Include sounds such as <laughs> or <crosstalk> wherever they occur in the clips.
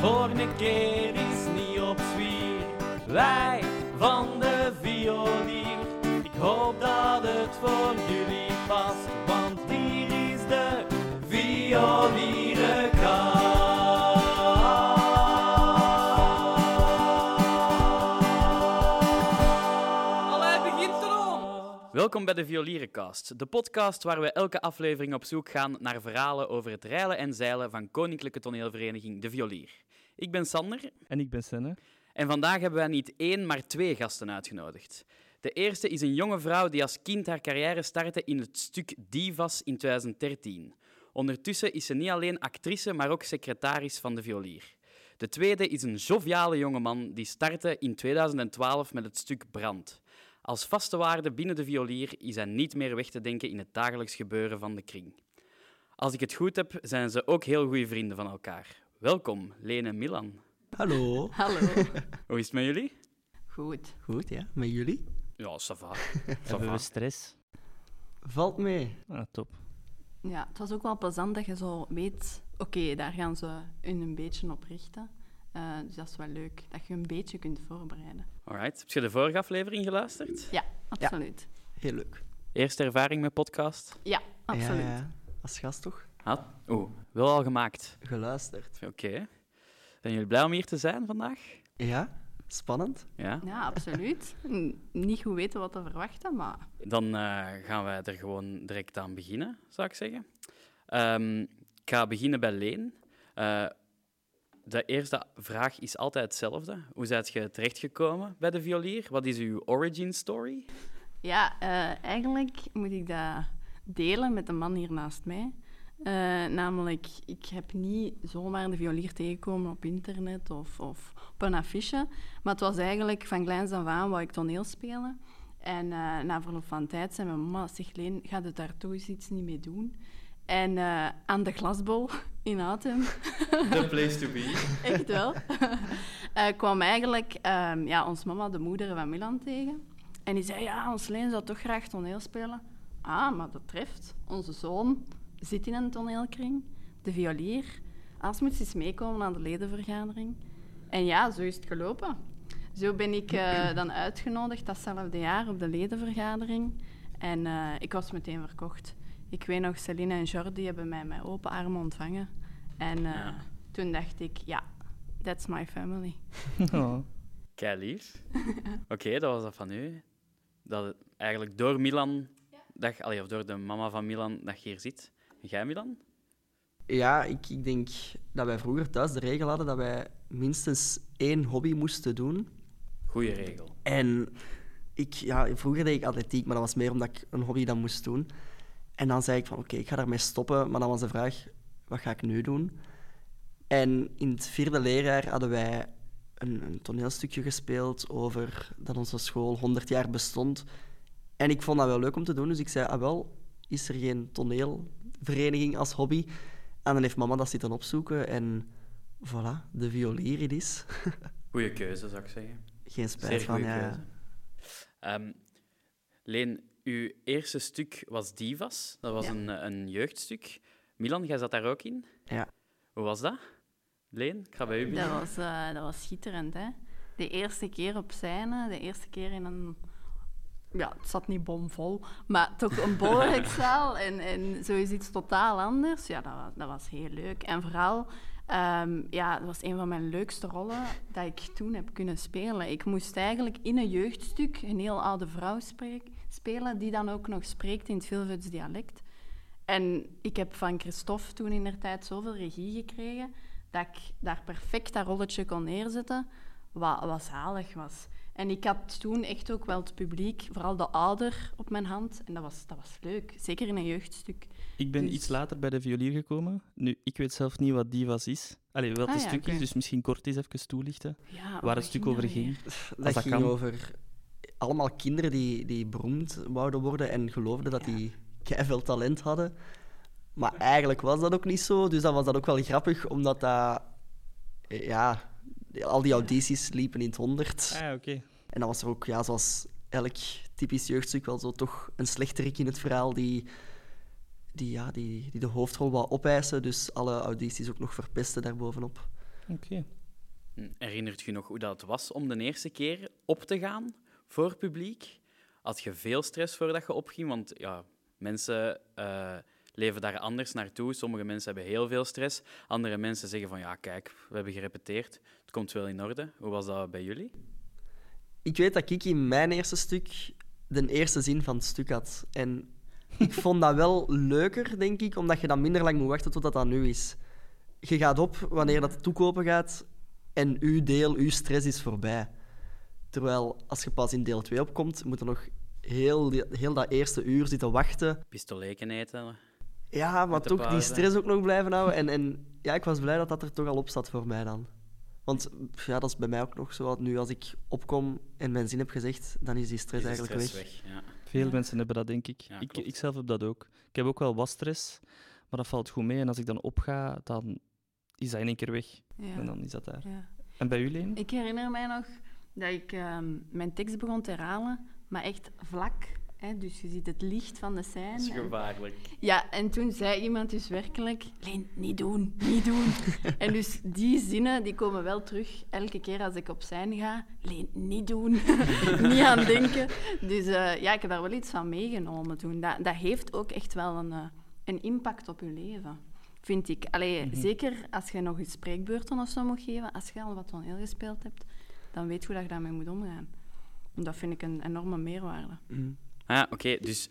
Volgende keer is niet op zwier. Wij van de violier. Ik hoop dat het voor jullie past, want hier is de violierenkast. Allee, begint erom! Welkom bij de Violierencast, de podcast waar we elke aflevering op zoek gaan naar verhalen over het reilen en zeilen van Koninklijke Toneelvereniging De Violier. Ik ben Sander En ik ben Senne. en vandaag hebben wij niet één, maar twee gasten uitgenodigd. De eerste is een jonge vrouw die als kind haar carrière startte in het stuk Divas in 2013. Ondertussen is ze niet alleen actrice, maar ook secretaris van De Violier. De tweede is een joviale jongeman die startte in 2012 met het stuk Brand. Als vaste waarde binnen de violier is hij niet meer weg te denken in het dagelijks gebeuren van de kring. Als ik het goed heb, zijn ze ook heel goede vrienden van elkaar. Welkom, Lene en Milan. Hallo. Hallo. <laughs> Hoe is het met jullie? Goed. Goed, ja. Met jullie? Ja, ça va. <laughs> Hebben we stress? Valt mee. Ah, top. Ja, het was ook wel plezant dat je zo weet... Oké, daar gaan ze hun een beetje op richten. Eh, dus dat is wel leuk, dat je een beetje kunt voorbereiden. Alright. Heb je de vorige aflevering geluisterd? Ja, absoluut. Heel leuk. Eerste ervaring met podcast? Ja, absoluut. Ja, ja. Als gast toch? Had? Oeh, wel al gemaakt. Geluisterd. Oké. Zijn jullie blij om hier te zijn vandaag? Ja, spannend. Ja? Ja, absoluut. Niet goed weten wat te verwachten, maar... Dan eh, gaan wij er gewoon direct aan beginnen, zou ik zeggen. Ehm, ik ga beginnen bij Leen. Eh, de eerste vraag is altijd hetzelfde. Hoe zijt je terechtgekomen bij de violier? Wat is uw origin story? Ja, eh, eigenlijk moet ik dat delen met de man hier naast mij. Eh, namelijk, ik heb niet zomaar de violier tegengekomen op internet of, of op een affiche. Maar het was eigenlijk van kleins af aan wou ik toneel spelen. En eh, na verloop van tijd zei mijn mama, zeg Leen, ga je daar toch eens iets niet mee doen? En eh, aan de glasbol <laughs> in Atem <laughs> The place to be. <laughs> echt wel. Kwam eigenlijk ehm, ja, ons mama, de moeder van Milan, tegen. En die zei, ja, ons Leen zou toch graag toneel spelen. Ah, maar dat treft. Onze zoon zit in een toneelkring, de violier. Als moet ze eens meekomen aan de ledenvergadering. En ja, zo is het gelopen. Zo ben ik eh, <clears throat> dan uitgenodigd datzelfde jaar op de ledenvergadering. En eh, ik was meteen verkocht. Ik weet nog, Celine en Jordi hebben mij met open armen ontvangen. En eh, Ja. toen dacht ik, ja, that's my family. <laughs> Oh. Kei lief. <laughs> Oké, dat was dat van u. Dat het eigenlijk door Milan, dat, je- allee, of door de mama van Milan, dat je hier zit. Jij, Milan? Ja, ik, ik denk dat wij vroeger thuis de regel hadden dat wij minstens één hobby moesten doen. Goeie regel. En ik, ja, vroeger deed ik atletiek, maar dat was meer omdat ik een hobby dan moest doen. En dan zei ik van, oké, ik ga daarmee stoppen. Maar dan was de vraag, wat ga ik nu doen? En in het vierde leerjaar hadden wij een, een toneelstukje gespeeld over dat onze school 100 jaar bestond. En ik vond dat wel leuk om te doen, dus ik zei, ah wel, is er geen toneelvereniging als hobby? En dan heeft mama dat zitten opzoeken en voilà, de violier het is. <laughs> Goeie keuze, zou ik zeggen. Geen spijt Zeer van, goede ja. keuze. Ehm, Leen, uw eerste stuk was Divas. Dat was Ja. een, een jeugdstuk. Milan, jij zat daar ook in. Ja. Hoe was dat? Leen, ik ga bij u Dat beginnen. was, eh, dat was schitterend, hè. De eerste keer op scène, de eerste keer in een... Ja, het zat niet bomvol, maar toch een behoorlijk zaal. En, en is iets totaal anders. Ja, dat dat was heel leuk. En vooral, ehm, ja, dat was een van mijn leukste rollen dat ik toen heb kunnen spelen. Ik moest eigenlijk in een jeugdstuk een heel oude vrouw spelen, die dan ook nog spreekt in het Vilvoets dialect. En ik heb van Christophe toen in der tijd zoveel regie gekregen dat ik daar perfect dat rolletje kon neerzetten, wat, wat zalig was. En ik had toen echt ook wel het publiek, vooral de ouder, op mijn hand. En dat was, dat was leuk, zeker in een jeugdstuk. Ik ben Dus- iets later bij de violier gekomen. Nu, ik weet zelf niet wat Divas is. Allee, wat Ah, het ja, stuk is, dus misschien kort eens even toelichten. Ja, waar het stuk over dat ging. Dat, dat ging kan. over allemaal kinderen die, die beroemd wouden worden en geloofden dat Ja. die veel talent hadden. Maar eigenlijk was dat ook niet zo, dus dan was dat ook wel grappig, omdat dat... Ja, al die audities liepen in het honderd. Ah, oké. En dan was er ook, ja, zoals elk typisch jeugdstuk, wel zo toch een slechterik in het verhaal die, die, ja, die, die de hoofdrol wou opeisen. Dus alle audities ook nog verpesten daarbovenop. Oké. Herinnert je nog hoe dat was om de eerste keer op te gaan voor publiek? Had je veel stress voordat je opging? Want ja, mensen eh, leven daar anders naartoe. Sommige mensen hebben heel veel stress. Andere mensen zeggen van ja, kijk, we hebben gerepeteerd. Het komt wel in orde. Hoe was dat bij jullie? Ik weet dat ik in mijn eerste stuk de eerste zin van het stuk had. En ik <laughs> vond dat wel leuker, denk ik, omdat je dan minder lang moet wachten tot dat dan nu is. Je gaat op wanneer dat toekopen gaat en uw deel, uw stress is voorbij. Terwijl als je pas in deel 2 opkomt, moet er nog heel, heel dat eerste uur zitten wachten. Pistoleken eten? Ja, maar toch die stress ook nog blijven houden. En, en ja, ik was blij dat dat er toch al op zat voor mij dan. Want ja, dat is bij mij ook nog zo. Nu als ik opkom en mijn zin heb gezegd, dan is die stress Is eigenlijk stress weg. Ja. Veel mensen hebben dat, denk ik. Ja, ik. Ik zelf heb dat ook. Ik heb ook wel wat stress, maar dat valt goed mee. En als ik dan opga, dan is dat in één keer weg. Ja. En dan is dat daar. Ja. En bij jullie? Ik herinner mij nog dat ik ehm, mijn tekst begon te herhalen, maar echt vlak. Hè? Dus je ziet het licht van de scène. Dat is en- gevaarlijk. Ja, en toen zei iemand dus werkelijk... Leen, niet doen, niet doen. <laughs> en dus die zinnen die komen wel terug elke keer als ik op scène ga. Leen, niet doen. <laughs> niet aan denken. Dus eh, ja, ik heb daar wel iets van meegenomen toen. Dat, dat heeft ook echt wel een, eh, een impact op je leven, vind ik. Allee, Zeker als je nog eens spreekbeurten of zo moet geven, als je al wat toneel gespeeld hebt, dan weet je hoe dat je daarmee moet omgaan. En dat vind ik een enorme meerwaarde. Mm. Ah, oké. Dus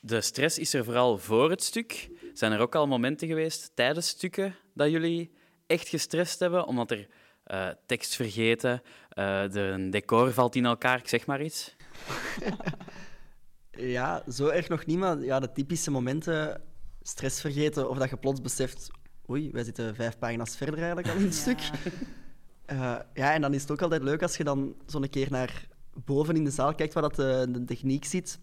de stress is er vooral voor het stuk. Zijn er ook al momenten geweest tijdens stukken dat jullie echt gestrest hebben, omdat er eh, tekst vergeten, eh, er een decor valt in elkaar, ik zeg maar iets? <laughs> Ja, zo erg nog niet, maar ja, de typische momenten, stress vergeten of dat je plots beseft, oei, wij zitten vijf pagina's verder eigenlijk al in het stuk. Eh, ja, en dan is het ook altijd leuk als je dan zo'n keer naar boven in de zaal kijkt waar dat de, de techniek zit,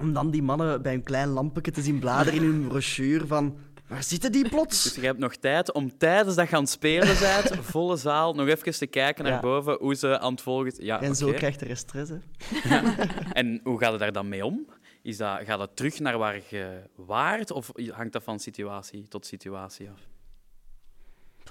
om dan die mannen bij een klein lampje te zien bladeren in hun brochure van, waar zitten die Dus plots? je hebt nog tijd om tijdens dat je aan het spelen bent, <laughs> volle zaal, nog even te kijken naar Ja. boven hoe ze aan het volgen... Ja, En zo krijgt rest stress, hè. En hoe gaat het daar dan mee om? Is dat, gaat dat terug naar waar je waart, of hangt dat van situatie tot situatie af?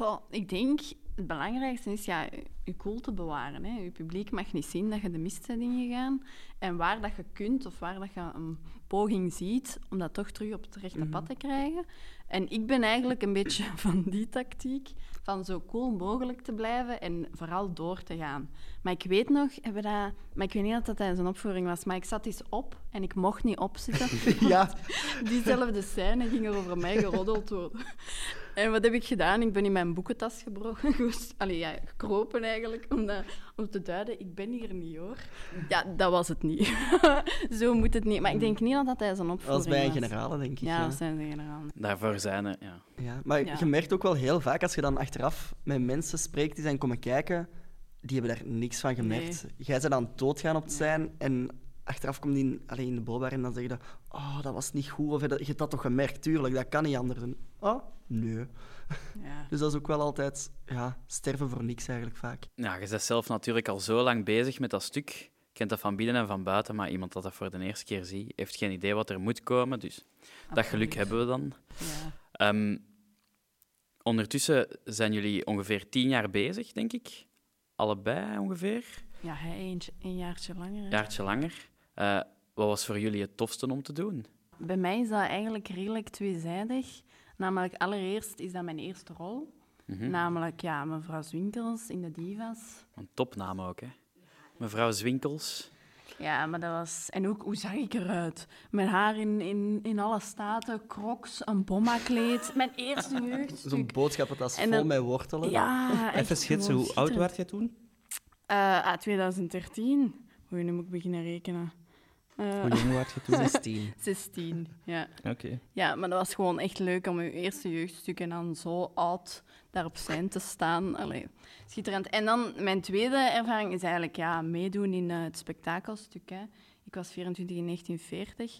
Goh, ik denk het belangrijkste is ja, je cool te bewaren. Hè. Je publiek mag niet zien dat je de mist bent ingegaan. En waar dat je kunt of waar dat je een poging ziet om dat toch terug op het rechte pad te krijgen. En ik ben eigenlijk een beetje <laughs> van die tactiek, van zo cool mogelijk te blijven en vooral door te gaan. Maar ik weet nog, hebben dat, maar ik weet niet of dat tijdens een opvoering was, maar ik zat eens op en ik mocht niet opzitten. <laughs> Ja, <laughs> Diezelfde scène ging er over mij geroddeld worden. En wat heb ik gedaan? Ik ben in mijn boekentas gebroken. <laughs> Allee, ja, gekropen eigenlijk, om, dat, om te duiden, ik ben hier niet hoor. Ja, dat was het niet. <laughs> Zo moet het niet. Maar ik denk niet dat dat tijdens een dat opvoering was bij een generale, denk ik. Ja, dat zijn de generalen. Daarvoor zijn er, ja. Ja, maar Ja. je merkt ook wel heel vaak als je dan achteraf met mensen spreekt die zijn komen kijken, die hebben daar niks van gemerkt. Jij bent aan het doodgaan op het zijn en achteraf komt die in, alleen in de bolbar en dan zeg je dat, oh, dat was niet goed, of je hebt dat toch gemerkt, tuurlijk, dat kan niet anders. En, oh, nee. Ja. <laughs> Dus dat is ook wel altijd ja, sterven voor niks eigenlijk vaak. Ja, je bent zelf natuurlijk al zo lang bezig met dat stuk. Kent dat van binnen en van buiten, maar iemand dat dat voor de eerste keer ziet, heeft geen idee wat er moet komen. Dus dat geluk hebben we dan. Ja. Ehm, ondertussen zijn jullie ongeveer tien jaar bezig, denk ik. Allebei ongeveer. Ja, hij eentje, een jaartje langer. Een jaartje langer. Eh, wat was voor jullie het tofste om te doen? Bij mij is dat eigenlijk redelijk tweezijdig. Namelijk, allereerst is dat mijn eerste rol. Mhm. Namelijk, ja, mevrouw Zwinkels in de Divas. Een topnaam ook, hè? Mevrouw Zwinkels. Ja, maar dat was... En ook, hoe zag ik eruit? Mijn haar in, in, in alle staten, crocs, een bomma-kleed. <laughs> Mijn eerste jeugdstuk. Zo'n boodschappentas En vol dan- met wortelen. Ja, <laughs> Even schetsen, hoe oud werd jij toen? Eh, ah, 2013. Oei, nu moet ik beginnen rekenen. Eh, Hoe jong werd je toen? 16. 16, <laughs> ja. Oké. Ja, maar dat was gewoon echt leuk om je eerste jeugdstuk en dan zo oud daar op zijn te staan. Allee, schitterend. En dan mijn tweede ervaring is eigenlijk ja, meedoen in eh, het spektakelstuk. Hè. Ik was 24 in 1940.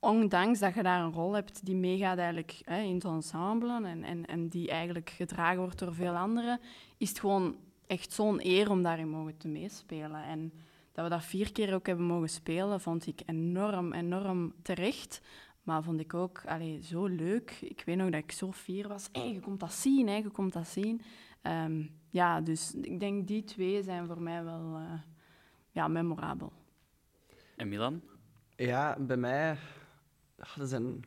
Ondanks dat je daar een rol hebt die meegaat eigenlijk hè, in het ensemble en, en, en die eigenlijk gedragen wordt door veel anderen, is het gewoon echt zo'n eer om daarin mogen te meespelen. En dat we dat vier keer ook hebben mogen spelen, vond ik enorm, enorm terecht. Maar vond ik ook allee, zo leuk. Ik weet nog dat ik zo fier was. Hé, je komt dat zien, je komt dat zien. Ehm, ja, dus ik denk die twee zijn voor mij wel eh, ja, memorabel. En Milan? Ja, bij mij... ah, Er zijn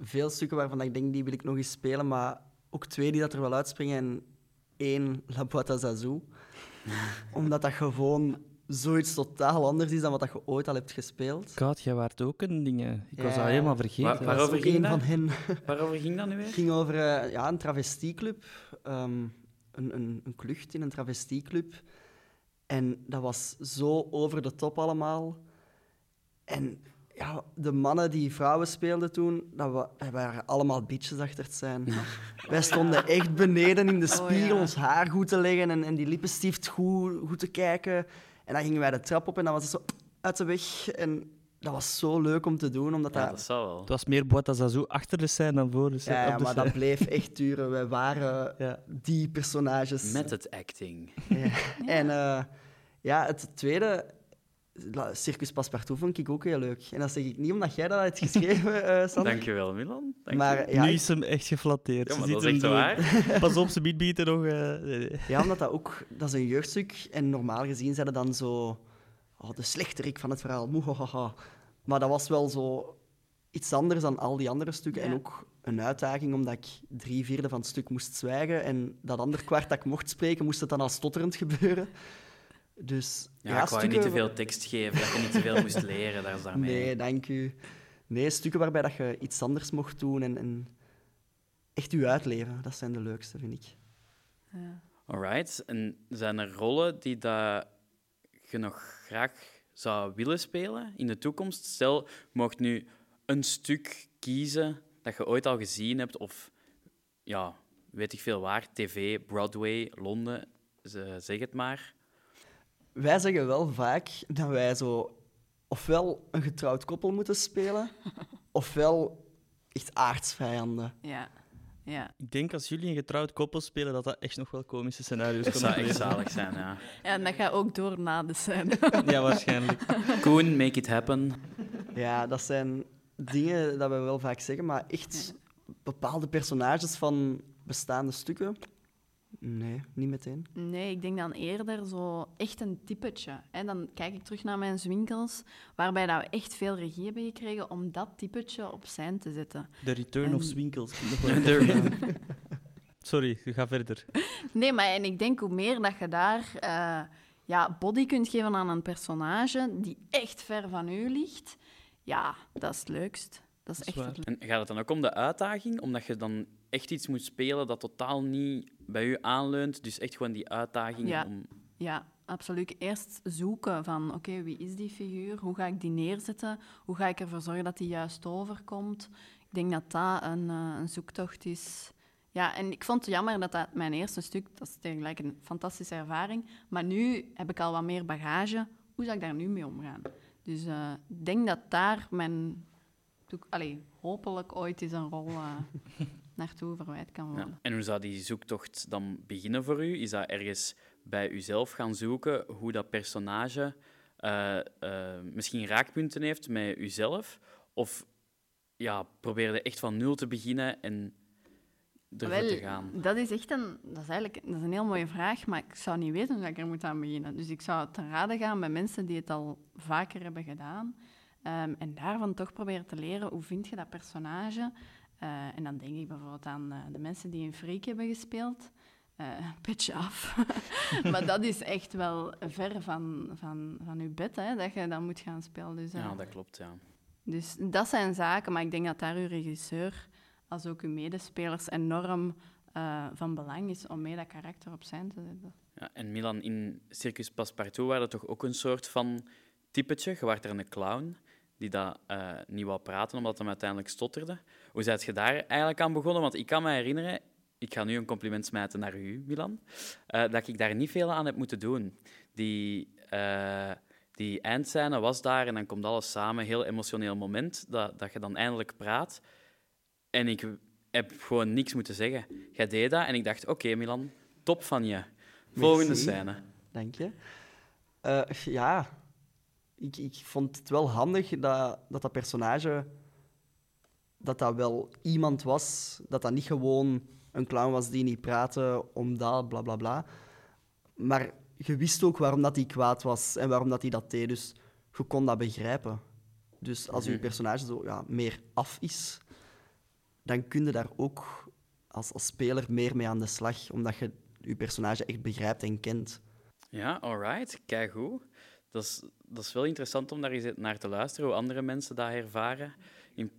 veel stukken waarvan ik denk, die wil ik nog eens spelen, maar ook twee die dat er wel uitspringen. En één, La Boîte à Zazou. <laughs> Omdat dat gewoon zoiets totaal anders is dan wat dat je ooit al hebt gespeeld. God, jij waart ook een ding. Ik was dat helemaal vergeten. Waar- waarover ging een dat? van hen. <laughs> Waarover ging dat nu weer? Het ging over eh, ja, een travestieclub. ehm, een, een, een klucht in een travestieclub. En dat was zo over de top allemaal. En ja, de mannen die vrouwen speelden toen, dat, dat waren allemaal bitches achter het zijn. <laughs> Wij stonden echt beneden in de spiegel ja. ons haar goed te leggen en, en die lippenstift goed, goed te kijken. En dan gingen wij de trap op en dan was het zo uit de weg. En dat was zo leuk om te doen, omdat Ja, dat... dat zou wel. Het was meer Boîte à Zazou achter de scène dan voor de scène. Ja, ja, op de maar dat bleef echt duren. Wij waren <laughs> Ja. die personages. Met het acting. Ja. En eh, ja, het tweede, Circus Passepartout, vond ik ook heel leuk. En dat zeg ik niet omdat jij dat hebt geschreven, eh Sander. <laughs> Dankjewel, Milan. Dank je. Maar ja, nu is hem echt geflatteerd. Ja, Je maar ziet dat is hem echt zo- waar. <laughs> Pas op, ze biedt biedt er nog... eh, nee, nee. ja, omdat dat ook... Dat is een jeugdstuk. En normaal gezien zijn dan zo... Oh, de slechterik van het verhaal. Moehahaha. Maar dat was wel zo iets anders dan al die andere stukken. En ook een uitdaging, omdat ik drie vierde van het stuk moest zwijgen. En dat andere kwart dat ik mocht spreken, moest het dan al stotterend gebeuren. Dus Ja, ik wou je niet te veel tekst geven, dat je niet te veel moest <laughs> leren. Daar is daarmee. Nee, dank u. Nee, stukken waarbij dat je iets anders mocht doen en, en echt je uitleven. Dat zijn de leukste, vind ik. Ja. Alright. En zijn er rollen die dat je nog graag zou willen spelen in de toekomst? Stel, je mocht nu een stuk kiezen dat je ooit al gezien hebt, of ja, weet ik veel waar, tv, Broadway, Londen, ze- zeg het maar. Wij zeggen wel vaak dat wij zo ofwel een getrouwd koppel moeten spelen, <laughs> ofwel echt aardsvijanden. Ja. ja. Ik denk als jullie een getrouwd koppel spelen, dat dat echt nog wel komische scenario's Dat kunnen zou echt opleveren. zalig zijn, ja. Ja, en dat gaat ook door na de scène. <laughs> Ja, waarschijnlijk. Koen, make it happen. Ja, dat zijn dingen dat we wel vaak zeggen, maar echt bepaalde personages van bestaande stukken? Nee, niet meteen. Nee, ik denk dan eerder zo echt een typetje. En dan kijk ik terug naar mijn zwinkels, waarbij dat we echt veel regie hebben gekregen om dat typetje op scène te zetten. The Return of En- <laughs> De- ja. <laughs> Sorry, ga verder. Nee, maar en ik denk hoe meer dat je daar eh, ja, body kunt geven aan een personage die echt ver van u ligt, ja, dat is het leukst. Dat is Dat is echt waar. het En gaat het dan ook om de uitdaging? Omdat je dan echt iets moet spelen dat totaal niet bij u aanleunt. Dus echt gewoon die uitdaging Ja. om... Ja, absoluut. Eerst zoeken van, oké, wie is die figuur? Hoe ga ik die neerzetten? Hoe ga ik ervoor zorgen dat die juist overkomt? Ik denk dat dat een, eh, een zoektocht is. Ja, en ik vond het jammer dat dat mijn eerste stuk, dat is tegelijk een fantastische ervaring, maar nu heb ik al wat meer bagage. Hoe zou ik daar nu mee omgaan? Dus eh, ik denk dat daar mijn, allee, hopelijk ooit eens een rol eh, <laughs> naartoe verwijt kan worden. Ja. En hoe zou die zoektocht dan beginnen voor u? Is dat ergens bij uzelf gaan zoeken hoe dat personage eh, eh, misschien raakpunten heeft met uzelf? Of ja, probeer je echt van nul te beginnen en ervoor te gaan? Dat is echt een, dat is eigenlijk dat is een heel mooie vraag, maar ik zou niet weten hoe ik er moet aan beginnen. Dus ik zou te raden gaan bij mensen die het al vaker hebben gedaan. Ehm, en daarvan toch proberen te leren hoe vind je dat personage. Eh, en dan denk ik bijvoorbeeld aan eh, de mensen die in Freak hebben gespeeld. Eh <laughs> petje af. <laughs> maar dat is echt wel ver van, van, van je bed, hè, dat je dan moet gaan spelen. Dus, Ja, dat klopt, ja. dus dat zijn zaken, maar ik denk dat daar uw regisseur als ook uw medespelers enorm van belang is om mee dat karakter op zijn te zetten. ja. En Milan, in Circus Passepartout waren toch ook een soort van typetje? Je was er een clown die dat eh, niet wou praten omdat hij uiteindelijk stotterde. Hoe zijt je daar eigenlijk aan begonnen? Want ik kan me herinneren, ik ga nu een compliment smijten naar u, Milan, eh, dat ik daar niet veel aan heb moeten doen. Die, eh, die eindscène was daar en dan komt alles samen. Heel emotioneel moment dat, dat je dan eindelijk praat. En ik heb gewoon niks moeten zeggen. Jij deed dat en ik dacht, oké Milan, top van je. Volgende Merci. scène. Dank je. Ja, ik, ik vond het wel handig dat dat, dat personage dat dat wel iemand was, dat dat niet gewoon een clown was die niet praatte om dat, bla bla bla. Maar je wist ook waarom dat hij kwaad was en waarom dat hij dat deed. Dus je kon dat begrijpen. Dus als je Mhm. personage zo ja, meer af is, dan kun je daar ook als, als speler meer mee aan de slag, omdat je je personage echt begrijpt en kent. Ja, alright. Kijk goed. Dat is, dat is wel interessant om daar eens naar te luisteren, hoe andere mensen dat ervaren. In,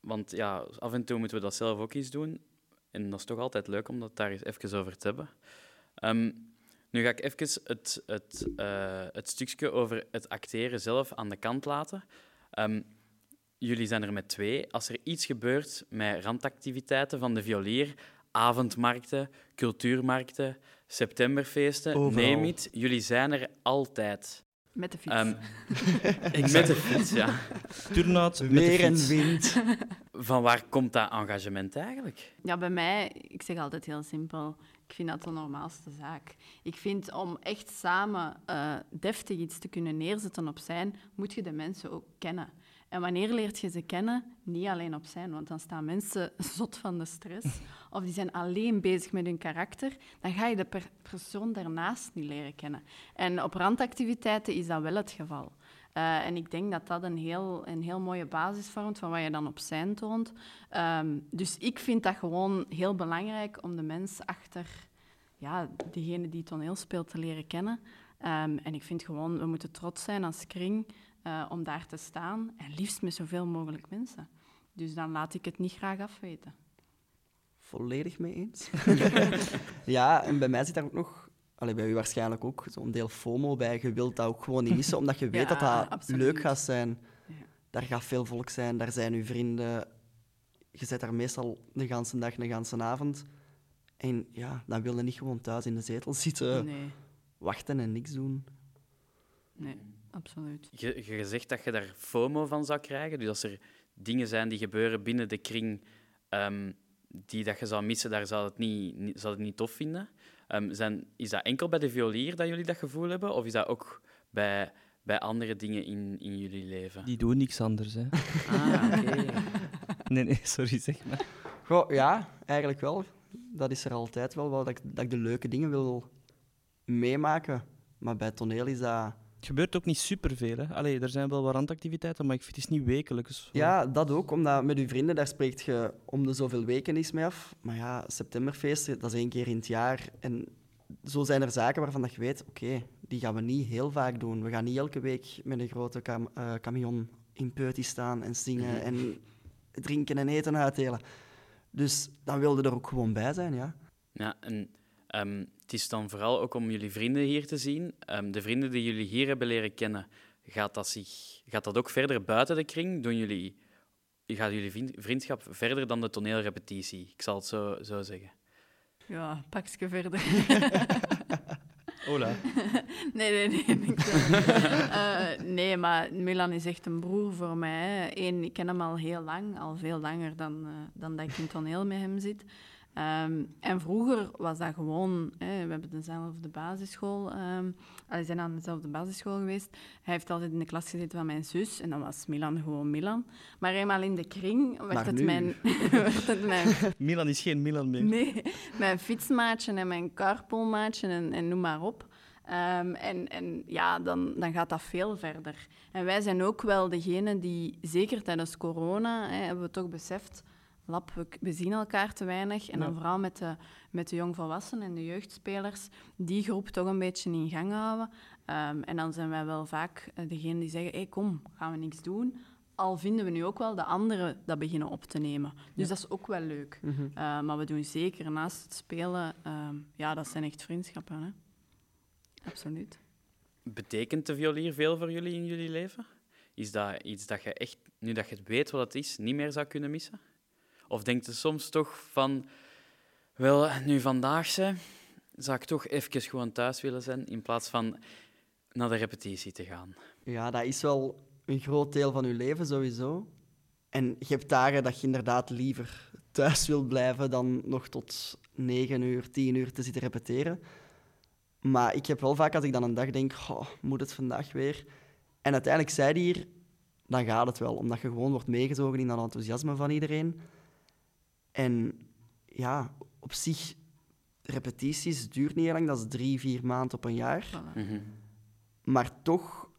want ja, af en toe moeten we dat zelf ook eens doen. En dat is toch altijd leuk om dat daar eens even over te hebben. Ehm, nu ga ik even het, het, eh, het stukje over het acteren zelf aan de kant laten. Ehm, jullie zijn er met twee. Als er iets gebeurt met randactiviteiten van de violier, avondmarkten, cultuurmarkten, septemberfeesten, Overal. neem it, jullie zijn er altijd. Met de fiets. Ehm, <laughs> met de fiets, ja. <laughs> Turnout met de Weer en wind. <laughs> Van waar komt dat engagement eigenlijk? Ja, bij mij, ik zeg altijd heel simpel, ik vind dat de normaalste zaak. Ik vind om echt samen eh, deftig iets te kunnen neerzetten op zijn, moet je de mensen ook kennen. En wanneer leert je ze kennen? Niet alleen op zijn, want dan staan mensen <laughs> zot van de stress. <laughs> Of die zijn alleen bezig met hun karakter. Dan ga je de per- persoon daarnaast niet leren kennen. En op randactiviteiten is dat wel het geval. Eh, en ik denk dat dat een heel, een heel mooie basis vormt van wat je dan op zijn toont. Ehm, dus ik vind dat gewoon heel belangrijk om de mens achter ja, degene die toneel speelt te leren kennen. Ehm, en ik vind gewoon, we moeten trots zijn als kring eh, om daar te staan. En liefst met zoveel mogelijk mensen. Dus dan laat ik het niet graag afweten. Volledig mee eens. <laughs> <laughs> ja, en bij mij zit daar ook nog, allee, bij u waarschijnlijk ook, zo'n deel FOMO bij. Je wilt dat ook gewoon niet missen, omdat je weet Ja, dat dat absoluut. leuk gaat zijn. Ja. Daar gaat veel volk zijn, daar zijn uw vrienden. Je zit daar meestal de ganse dag, de ganse avond. En ja, dan wil je niet gewoon thuis in de zetel zitten, Nee, wachten en niks doen. nee, absoluut. Je, je zegt dat je daar FOMO van zou krijgen. Dus als er dingen zijn die gebeuren binnen de kring ehm, die dat je zou missen, daar zou het niet, niet, zou het niet tof vinden. Ehm, zijn, is dat enkel bij de violier dat jullie dat gevoel hebben? Of is dat ook bij, bij andere dingen in, in jullie leven? Die doen niks anders, hè. Ah, oké. <laughs> Nee, nee, sorry, zeg maar. Goh, ja, eigenlijk wel. Dat is er altijd wel, wel dat, ik, dat ik de leuke dingen wil meemaken. Maar bij toneel is dat... Het gebeurt ook niet superveel, hè. Allee, er zijn wel wat randactiviteiten, maar ik vind het is niet wekelijks. Ja, dat ook, omdat met je vrienden, daar spreekt je om de zoveel weken eens mee af. Maar ja, septemberfeest, dat is één keer in het jaar. En zo zijn er zaken waarvan dat je weet, oké, die gaan we niet heel vaak doen. We gaan niet elke week met een grote cam eh, camion in Peuty staan en zingen <laughs> en drinken en eten uitdelen. Dus dan wilde er ook gewoon bij zijn, ja. Ja, en ehm, het is dan vooral ook om jullie vrienden hier te zien. Ehm, de vrienden die jullie hier hebben leren kennen, gaat dat, zich, gaat dat ook verder buiten de kring? Doen jullie, gaat jullie vriend- vriendschap verder dan de toneelrepetitie? Ik zal het zo, zo zeggen. Ja, pakje verder. <laughs> Hola. <laughs> Nee, nee, nee. <laughs> Eh, nee, maar Milan is echt een broer voor mij. hè. Eén, ik ken hem al heel lang, al veel langer dan, eh, dan dat ik in toneel met hem zit. Ehm, en vroeger was dat gewoon... Hè, we hebben dezelfde basisschool... ehm allee, we zijn aan dezelfde basisschool geweest. Hij heeft altijd in de klas gezeten van mijn zus. En dan was Milan gewoon Milan. Maar eenmaal in de kring werd Maar het, nu? mijn, <laughs> werd het mijn <laughs> Milan is geen Milan meer. Nee, mijn fietsmaatje en mijn carpoolmaatje en, en noem maar op. Ehm, en, en ja, dan, dan gaat dat veel verder. En wij zijn ook wel degene die, zeker tijdens corona, hè, hebben we toch beseft, lap, we, we zien elkaar te weinig. En dan vooral met de, met de jongvolwassenen en de jeugdspelers, die groep toch een beetje in gang houden. Ehm, en dan zijn wij wel vaak eh, degene die zeggen, hey, kom, gaan we niks doen. Al vinden we nu ook wel de anderen dat beginnen op te nemen. Dus dat is ook wel leuk. Uh, maar we doen zeker naast het spelen, ehm, ja, dat zijn echt vriendschappen. Hè? Absoluut. Betekent de violier veel voor jullie in jullie leven? Is dat iets dat je echt, nu dat je weet wat het is, niet meer zou kunnen missen? Of denkt je soms toch van, wel, nu vandaag ze, zou ik toch even gewoon thuis willen zijn in plaats van naar de repetitie te gaan? Ja, dat is wel een groot deel van je leven sowieso. En je hebt dagen dat je inderdaad liever thuis wilt blijven dan nog tot 9 uur, 10 uur te zitten repeteren. Maar ik heb wel vaak als ik dan een dag denk, "Goh, moet het vandaag weer? En uiteindelijk zei hij hier, dan gaat het wel. Omdat je gewoon wordt meegezogen in dat enthousiasme van iedereen. En ja, op zich, repetities duurt niet heel lang. Dat is drie, vier maanden op een jaar. Voilà. Mhm. Maar toch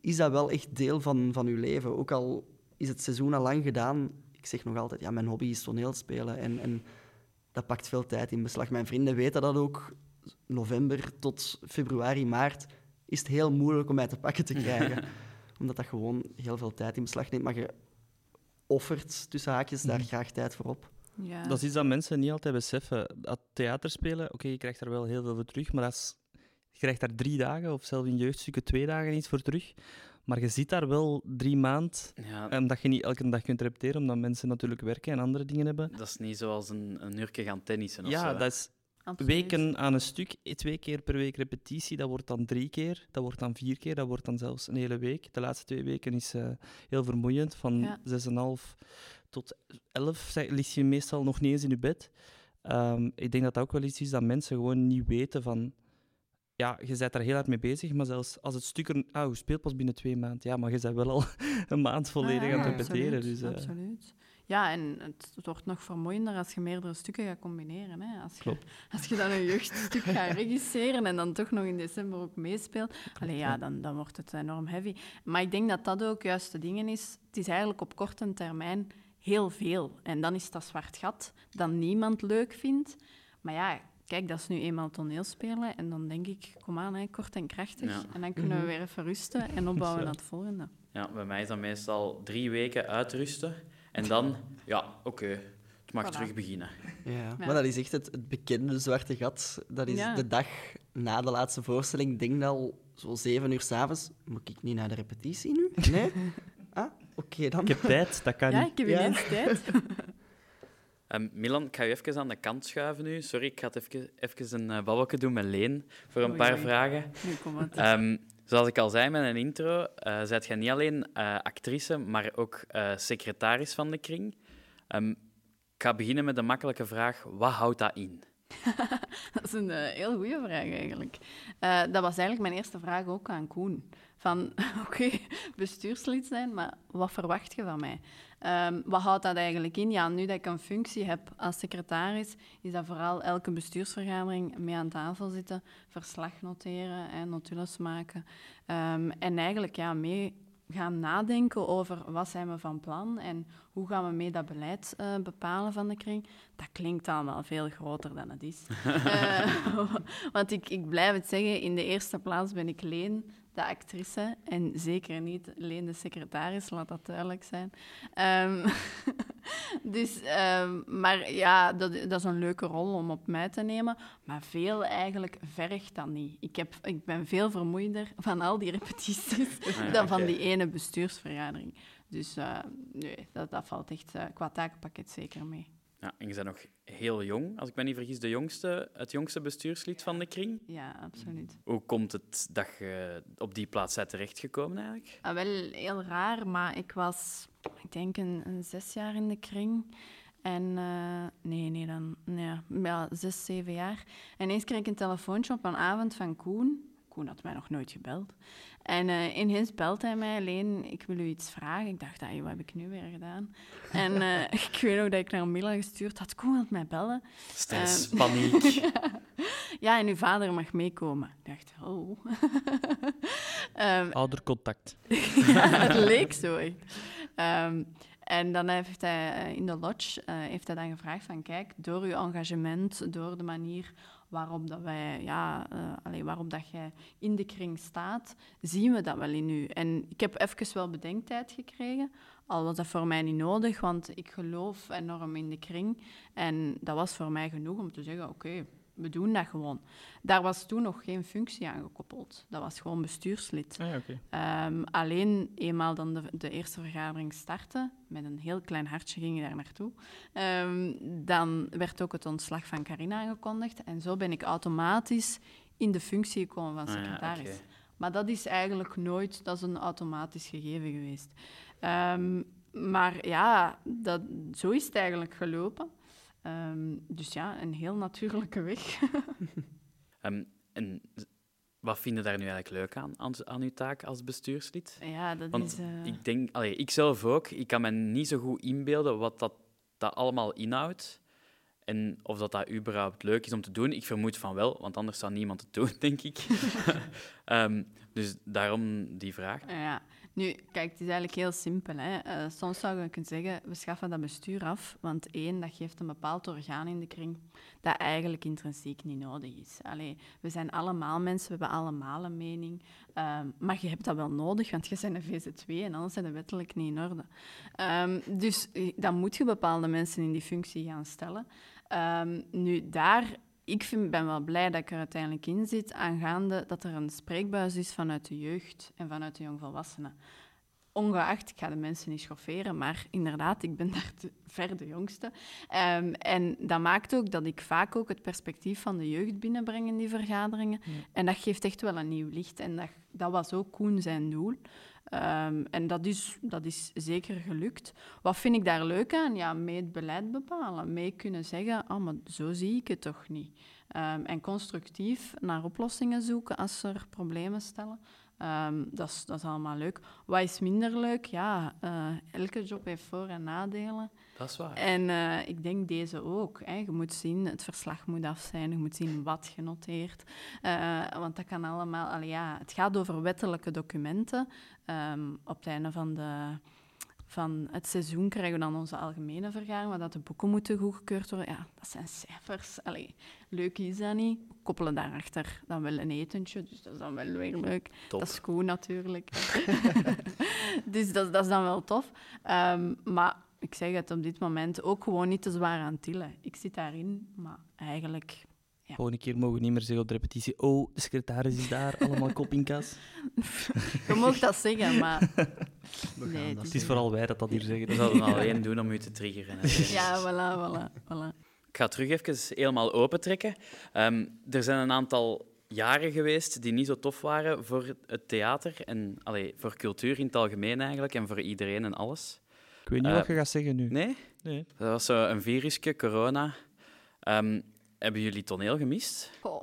is dat wel echt deel van, van je leven. Ook al is het seizoen al lang gedaan. Ik zeg nog altijd, ja, mijn hobby is toneelspelen. En, en dat pakt veel tijd in beslag. Mijn vrienden weten dat ook. November tot februari, maart is het heel moeilijk om mij te pakken te krijgen. <laughs> Omdat dat gewoon heel veel tijd in beslag neemt. Maar je offert, tussen haakjes, daar graag tijd voor op. Ja. Dat is iets dat mensen niet altijd beseffen. Dat theater spelen, oké, je krijgt daar wel heel veel voor terug, maar is, je krijgt daar drie dagen, of zelfs in jeugdstukken twee dagen iets voor terug. Maar je zit daar wel drie maanden, Ja, omdat je niet elke dag kunt repeteren, omdat mensen natuurlijk werken en andere dingen hebben. dat is niet zoals een, een uurtje gaan tennissen of Ja, zo. dat is Absoluut. weken aan een stuk, eh, twee keer per week repetitie, dat wordt dan drie keer, dat wordt dan vier keer, dat wordt dan zelfs een hele week. De laatste twee weken is eh, heel vermoeiend, van Ja. 6,5 tot 11 zeg- lig je meestal nog niet eens in je bed. Ehm, ik denk dat dat ook wel iets is dat mensen gewoon niet weten van... Ja, je bent daar heel hard mee bezig, maar zelfs als het stuk er... Ah, je speelt pas binnen twee maanden. Ja, maar je bent wel al <laughs> een maand volledig Ah, aan het repeteren. absoluut, Dus, eh, absoluut. Ja, en het, het wordt nog vermoeiender als je meerdere stukken gaat combineren. Hè. Als, je, Klopt. <laughs> als je dan een jeugdstuk gaat <laughs> regisseren en dan toch nog in december ook meespeelt, allee, ja, dan, dan wordt het enorm heavy. Maar ik denk dat dat ook juist de dingen is. Het is eigenlijk op korte termijn heel veel. En dan is dat zwart gat dat niemand leuk vindt. Maar ja, kijk, dat is nu eenmaal toneelspelen. En dan denk ik, kom aan, hè, kort en krachtig. Ja. En dan kunnen we weer even rusten en opbouwen naar het volgende. Ja, bij mij is dat meestal drie weken uitrusten. En dan, ja, oké, het mag Voilà. terug beginnen. Ja. Maar dat is echt het, het bekende zwarte gat. Dat is Ja. de dag na de laatste voorstelling. Denk al zo zeven uur s'avonds. Moet ik niet naar de repetitie nu? Nee? <laughs> Ah, oké dan. Ik heb tijd, dat kan Ja, niet. ik heb Ja. ineens tijd. <laughs> Ehm, Milan, ik ga je even aan de kant schuiven nu. Sorry, ik ga het even, even een uh, babbelje doen met Leen voor een paar vragen. Nu komt het. Ehm, zoals ik al zei met een intro, uh, zijt jij niet alleen uh, actrice, maar ook uh, secretaris van de kring. Um, ik ga beginnen met de makkelijke vraag. Wat houdt dat in? <laughs> dat is een heel goede vraag eigenlijk. Dat was eigenlijk mijn eerste vraag ook aan Koen. Van, <laughs> oké, bestuurslid zijn, maar wat verwacht je van mij? Um, wat houdt dat eigenlijk in? Ja, nu dat ik een functie heb als secretaris, is dat vooral elke bestuursvergadering mee aan tafel zitten, verslag noteren en notules maken. Um, en eigenlijk ja, mee gaan nadenken over wat zijn we van plan en hoe gaan we mee dat beleid uh, bepalen van de kring. Dat klinkt allemaal veel groter dan het is. uh, <laughs> <laughs> want ik, ik blijf het zeggen, in de eerste plaats ben ik Leen, de actrice, en zeker niet Leen de secretaris, laat dat duidelijk zijn. Um, <laughs> dus, um, maar ja, dat, dat is een leuke rol om op mij te nemen, maar veel eigenlijk vergt dat niet. Ik, heb, ik ben veel vermoeider van al die repetities <laughs> Ah, dan van die ene bestuursvergadering. Dus uh, nee, dat, dat valt echt uh, qua takenpakket zeker mee. Ja, en je bent nog heel jong, als ik me niet vergis, de jongste, het jongste bestuurslid van de kring. Ja, absoluut. Hoe komt het dat je op die plaats bent terechtgekomen eigenlijk? Ah, wel heel raar, maar ik was, ik denk, een, een zes jaar in de kring. En uh, nee, nee, dan ja, ja, zes, zeven jaar. En ineens kreeg ik een telefoontje op een avond van Koen. Koen had mij nog nooit gebeld. En uh, ineens belt hij mij, alleen ik wil u iets vragen. Ik dacht, hey, wat heb ik nu weer gedaan? en uh, <laughs> ik weet nog dat ik naar Mila gestuurd had. Koen wil mij bellen. Stress, um, paniek. <laughs> ja, en uw vader mag meekomen. Ik dacht, oh. um, <laughs> Oudercontact. ja, het leek zo echt. Um, en dan heeft hij in de lodge uh, heeft hij dan gevraagd van, kijk, door uw engagement, door de manier waarop, dat wij, ja, allee, waarop dat jij in de kring staat, zien we dat wel in u. En ik heb even wel bedenktijd gekregen, al was dat voor mij niet nodig, want ik geloof enorm in de kring. En dat was voor mij genoeg om te zeggen, oké, we doen dat gewoon. Daar was toen nog geen functie aan gekoppeld. Dat was gewoon bestuurslid. Ah, okay. um, alleen eenmaal dan de, de, eerste vergadering startte, met een heel klein hartje ging je daar naartoe, um, dan werd ook het ontslag van Carina aangekondigd. En zo ben ik automatisch in de functie gekomen van secretaris. Ah, ja, okay. Maar dat is eigenlijk nooit, dat is een automatisch gegeven geweest. Um, maar ja, dat, zo is het eigenlijk gelopen. Um, dus ja, een heel natuurlijke weg. um, <laughs> en wat vind je daar nu eigenlijk leuk aan, aan, aan uw taak als bestuurslid? Ja, dat Want is... eh, ik denk, allee, ik zelf ook, ik kan me niet zo goed inbeelden wat dat, dat allemaal inhoudt. En of dat, dat überhaupt leuk is om te doen. Ik vermoed van wel, want anders zou niemand het doen, <laughs> denk ik. <laughs> Ehm, dus daarom die vraag. Ja, nu, kijk, het is eigenlijk heel simpel. Hè. Eh, soms zou je kunnen zeggen, we schaffen dat bestuur af, want één, dat geeft een bepaald orgaan in de kring dat eigenlijk intrinsiek niet nodig is. Allee, we zijn allemaal mensen, we hebben allemaal een mening, ehm, maar je hebt dat wel nodig, want je bent een VZ2 en anders zijn de wettelijk niet in orde. Ehm, dus eh, dan moet je bepaalde mensen in die functie gaan stellen. Ehm, nu, daar ik vind, ben wel blij dat ik er uiteindelijk in zit, aangaande dat er een spreekbuis is vanuit de jeugd en vanuit de jongvolwassenen. Ongeacht, ik ga de mensen niet schofferen, maar inderdaad, ik ben <laughs> daar te, ver de jongste. Ehm, en dat maakt ook dat ik vaak ook het perspectief van de jeugd binnenbreng in die vergaderingen. En dat geeft echt wel een nieuw licht. En dat, dat was ook Koen zijn doel. Ehm, en dat is, dat is zeker gelukt. Wat vind ik daar leuk aan? Ja, mee het beleid bepalen. Mee kunnen zeggen, oh, maar zo zie ik het toch niet. Ehm, en constructief naar oplossingen zoeken als er problemen stellen. Ehm, dat, is, dat is allemaal leuk. Wat is minder leuk? Ja, eh, elke job heeft voor- en nadelen. Dat is waar. En eh, ik denk deze ook. Hè. Je moet zien, het verslag moet af zijn. Je moet zien wat genoteerd. Uh, want dat kan allemaal... Allee, ja, het gaat over wettelijke documenten. Um, op het einde van, de, van het seizoen krijgen we dan onze algemene vergadering, waar dat de boeken moeten goedgekeurd worden. Ja, dat zijn cijfers. Allee, leuk is dat niet. We koppelen daarachter dan wel een etentje, dus dat is dan wel weer leuk. Top. Dat is cool natuurlijk. <laughs> dus dat, dat is dan wel tof. Um, maar ik zeg het op dit moment ook gewoon niet te zwaar aan tillen. Ik zit daarin, maar eigenlijk... Ja. Volgende keer mogen we niet meer zeggen op de repetitie: Oh, de secretaris is daar, allemaal kop in kas. <laughs> Je mag dat zeggen, maar. <laughs> Nee, Het is vooral wij dat dat hier zeggen. We zouden het alleen doen om u te triggeren. hè. <laughs> Ja, voilà, voilà, voilà. Ik ga terug even helemaal opentrekken. Um, er zijn een aantal jaren geweest die niet zo tof waren voor het theater en allee, voor cultuur in het algemeen eigenlijk en voor iedereen en alles. Ik weet niet Eh, wat je gaat zeggen nu. Nee? Nee. Dat was zo een virusje, corona. Um, hebben jullie toneel gemist? Goh.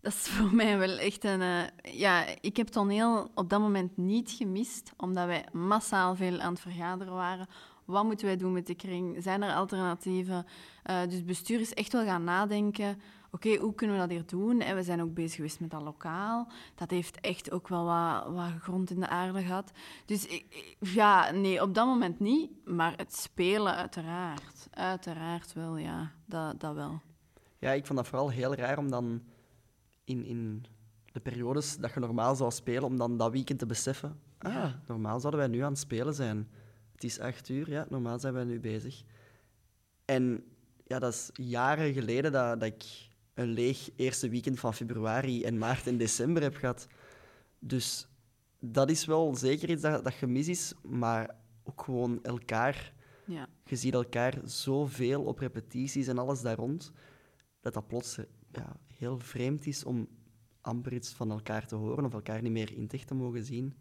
Dat is voor mij wel echt een... Uh, ja, ik heb toneel op dat moment niet gemist, omdat wij massaal veel aan het vergaderen waren. Wat moeten wij doen met de kring? Zijn er alternatieven? Uh, dus bestuur is echt wel gaan nadenken. Oké, hoe kunnen we dat hier doen? En we zijn ook bezig geweest met dat lokaal. Dat heeft echt ook wel wat, wat grond in de aarde gehad. Dus ik, ja, nee, op dat moment niet. Maar het spelen, uiteraard. Uiteraard wel, ja. Dat, dat wel. Ja, ik vond dat vooral heel raar om dan in, in de periodes dat je normaal zou spelen, om dan dat weekend te beseffen. Ah, ja. normaal zouden wij nu aan het spelen zijn. Het is acht uur, ja, normaal zijn wij nu bezig. En ja, dat is jaren geleden dat, dat ik een leeg eerste weekend van februari en maart en december heb gehad. Dus dat is wel zeker iets dat, dat gemis is, maar ook gewoon elkaar. Ja. Je ziet elkaar zoveel op repetities en alles daar rond, dat dat plots ja, heel vreemd is om amper iets van elkaar te horen of elkaar niet meer in te mogen zien.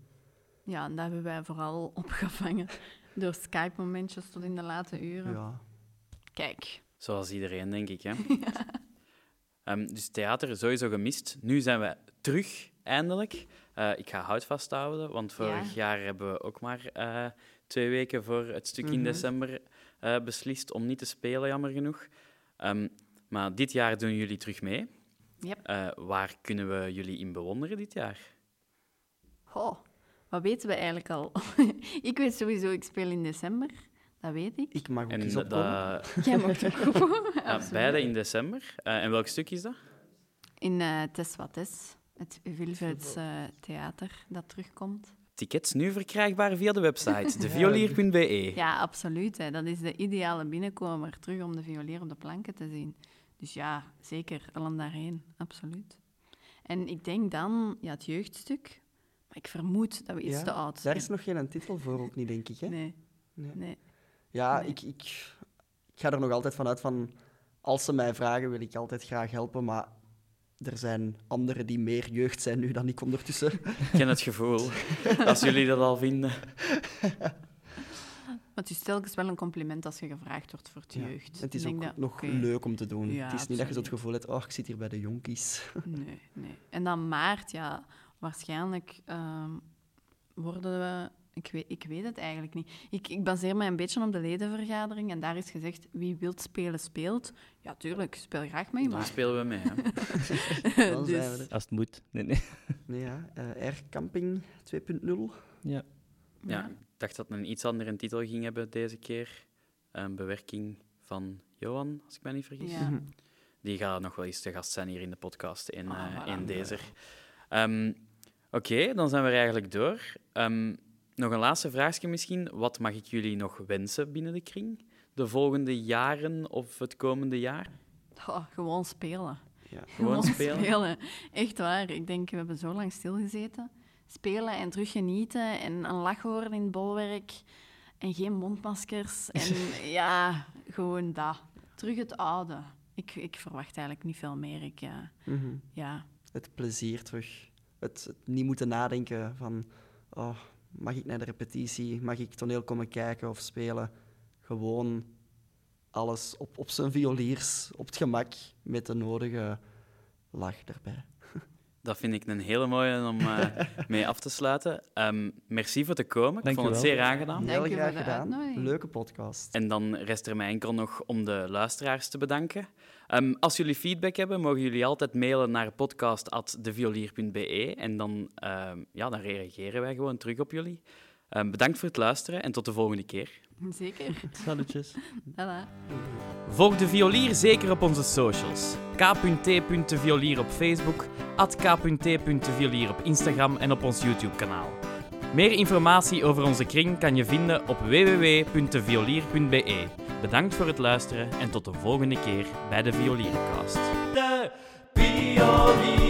Ja, en dat hebben wij vooral <laughs> opgevangen door Skype-momentjes tot in de late uren. Ja. Kijk. Zoals iedereen, denk ik. Hè? <laughs> ja. um, dus theater sowieso gemist. Nu zijn we terug, eindelijk. Uh, ik ga hout vasthouden, want vorig ja. jaar hebben we ook maar uh, twee weken voor het stuk mm -hmm. in december uh, beslist om niet te spelen, jammer genoeg. Um, maar dit jaar doen jullie terug mee. Yep. Uh, waar kunnen we jullie in bewonderen dit jaar? Oh, wat weten we eigenlijk al? <laughs> ik weet sowieso, ik speel in december. Dat weet ik. Ik mag ook en eens opkomen. <laughs> Jij mag ook opkomen. <laughs> ja, beide in december. Uh, en welk stuk is dat? In uh, Tes wat is. Het Wilvelds theater dat terugkomt. Tickets nu verkrijgbaar via de website deviolier.be. Ja, absoluut. Hè. Dat is de ideale binnenkomer terug om de violier op de planken te zien. Dus ja, zeker, allen daarheen, absoluut. En ik denk dan, ja, het jeugdstuk, maar ik vermoed dat we iets ja, te oud zijn. Daar is nog geen titel voor, ook niet, denk ik. Hè? Nee. nee. nee. Ja, Nee. Ik, ik, ik ga er nog altijd vanuit van, als ze mij vragen, wil ik altijd graag helpen, maar er zijn anderen die meer jeugd zijn nu dan ik ondertussen. Ik ken het gevoel, als jullie dat al vinden. <laughs> Maar het is telkens wel een compliment als je gevraagd wordt voor het Ja. jeugd. Het is ook dat- nog leuk om te doen. Ja, het is niet dat je zo het gevoel hebt, oh, ik zit hier bij de jonkies. <laughs> Nee, nee. En dan maart, ja, waarschijnlijk ehm, worden we... Ik weet, ik weet het eigenlijk niet. Ik, ik baseer mij een beetje op de ledenvergadering en daar is gezegd, wie wilt spelen, speelt. Ja, tuurlijk, speel graag mee, Dan maar... spelen we mee. Hè. <laughs> <laughs> Dan Dus- zijn we er. Als het moet. Nee, nee. Nee, ja. eh Air Camping 2.0. Ja. Ja, dacht dat het een iets andere titel ging hebben deze keer. Een bewerking van Johan, als ik me niet vergis. Ja. Mhm. Die gaat nog wel eens te gast zijn hier in de podcast in, Ah, eh, in deze. Ehm, Oké, dan zijn we er eigenlijk door. Ehm, nog een laatste vraagje misschien. Wat mag ik jullie nog wensen binnen de kring? De volgende jaren of het komende jaar? Oh, gewoon spelen. Ja. Gewoon spelen? Echt waar. Ik denk, we hebben zo lang stilgezeten. Spelen en terug genieten en een lach horen in het bolwerk. En geen mondmaskers. <laughs> En ja, gewoon dat. Terug het oude. Ik, ik verwacht eigenlijk niet veel meer. Ik, Mhm. ja. Het plezier terug. Het, het niet moeten nadenken van, oh, mag ik naar de repetitie? Mag ik toneel komen kijken of spelen? Gewoon alles op, op zijn violiers, op het gemak, met de nodige lach erbij. <laughs> Dat vind ik een hele mooie om eh, <laughs> mee af te sluiten. Ehm, merci voor te komen. Ik vond het zeer aangenaam. Dank Heel graag gedaan. Leuke podcast. En dan rest er mij enkel nog om de luisteraars te bedanken. Ehm, als jullie feedback hebben, mogen jullie altijd mailen naar podcast.deviolier.be en dan, ehm, ja, dan reageren wij gewoon terug op jullie. Ehm, bedankt voor het luisteren en tot de volgende keer. Zeker. Salutjes. <laughs> Tada. Volg de violier zeker op onze socials. k.t.violier op Facebook, at k.t.violier op Instagram en op ons YouTube-kanaal. Meer informatie over onze kring kan je vinden op www.deviolier.be. Bedankt voor het luisteren en tot de volgende keer bij de Violierencast. De pionieren.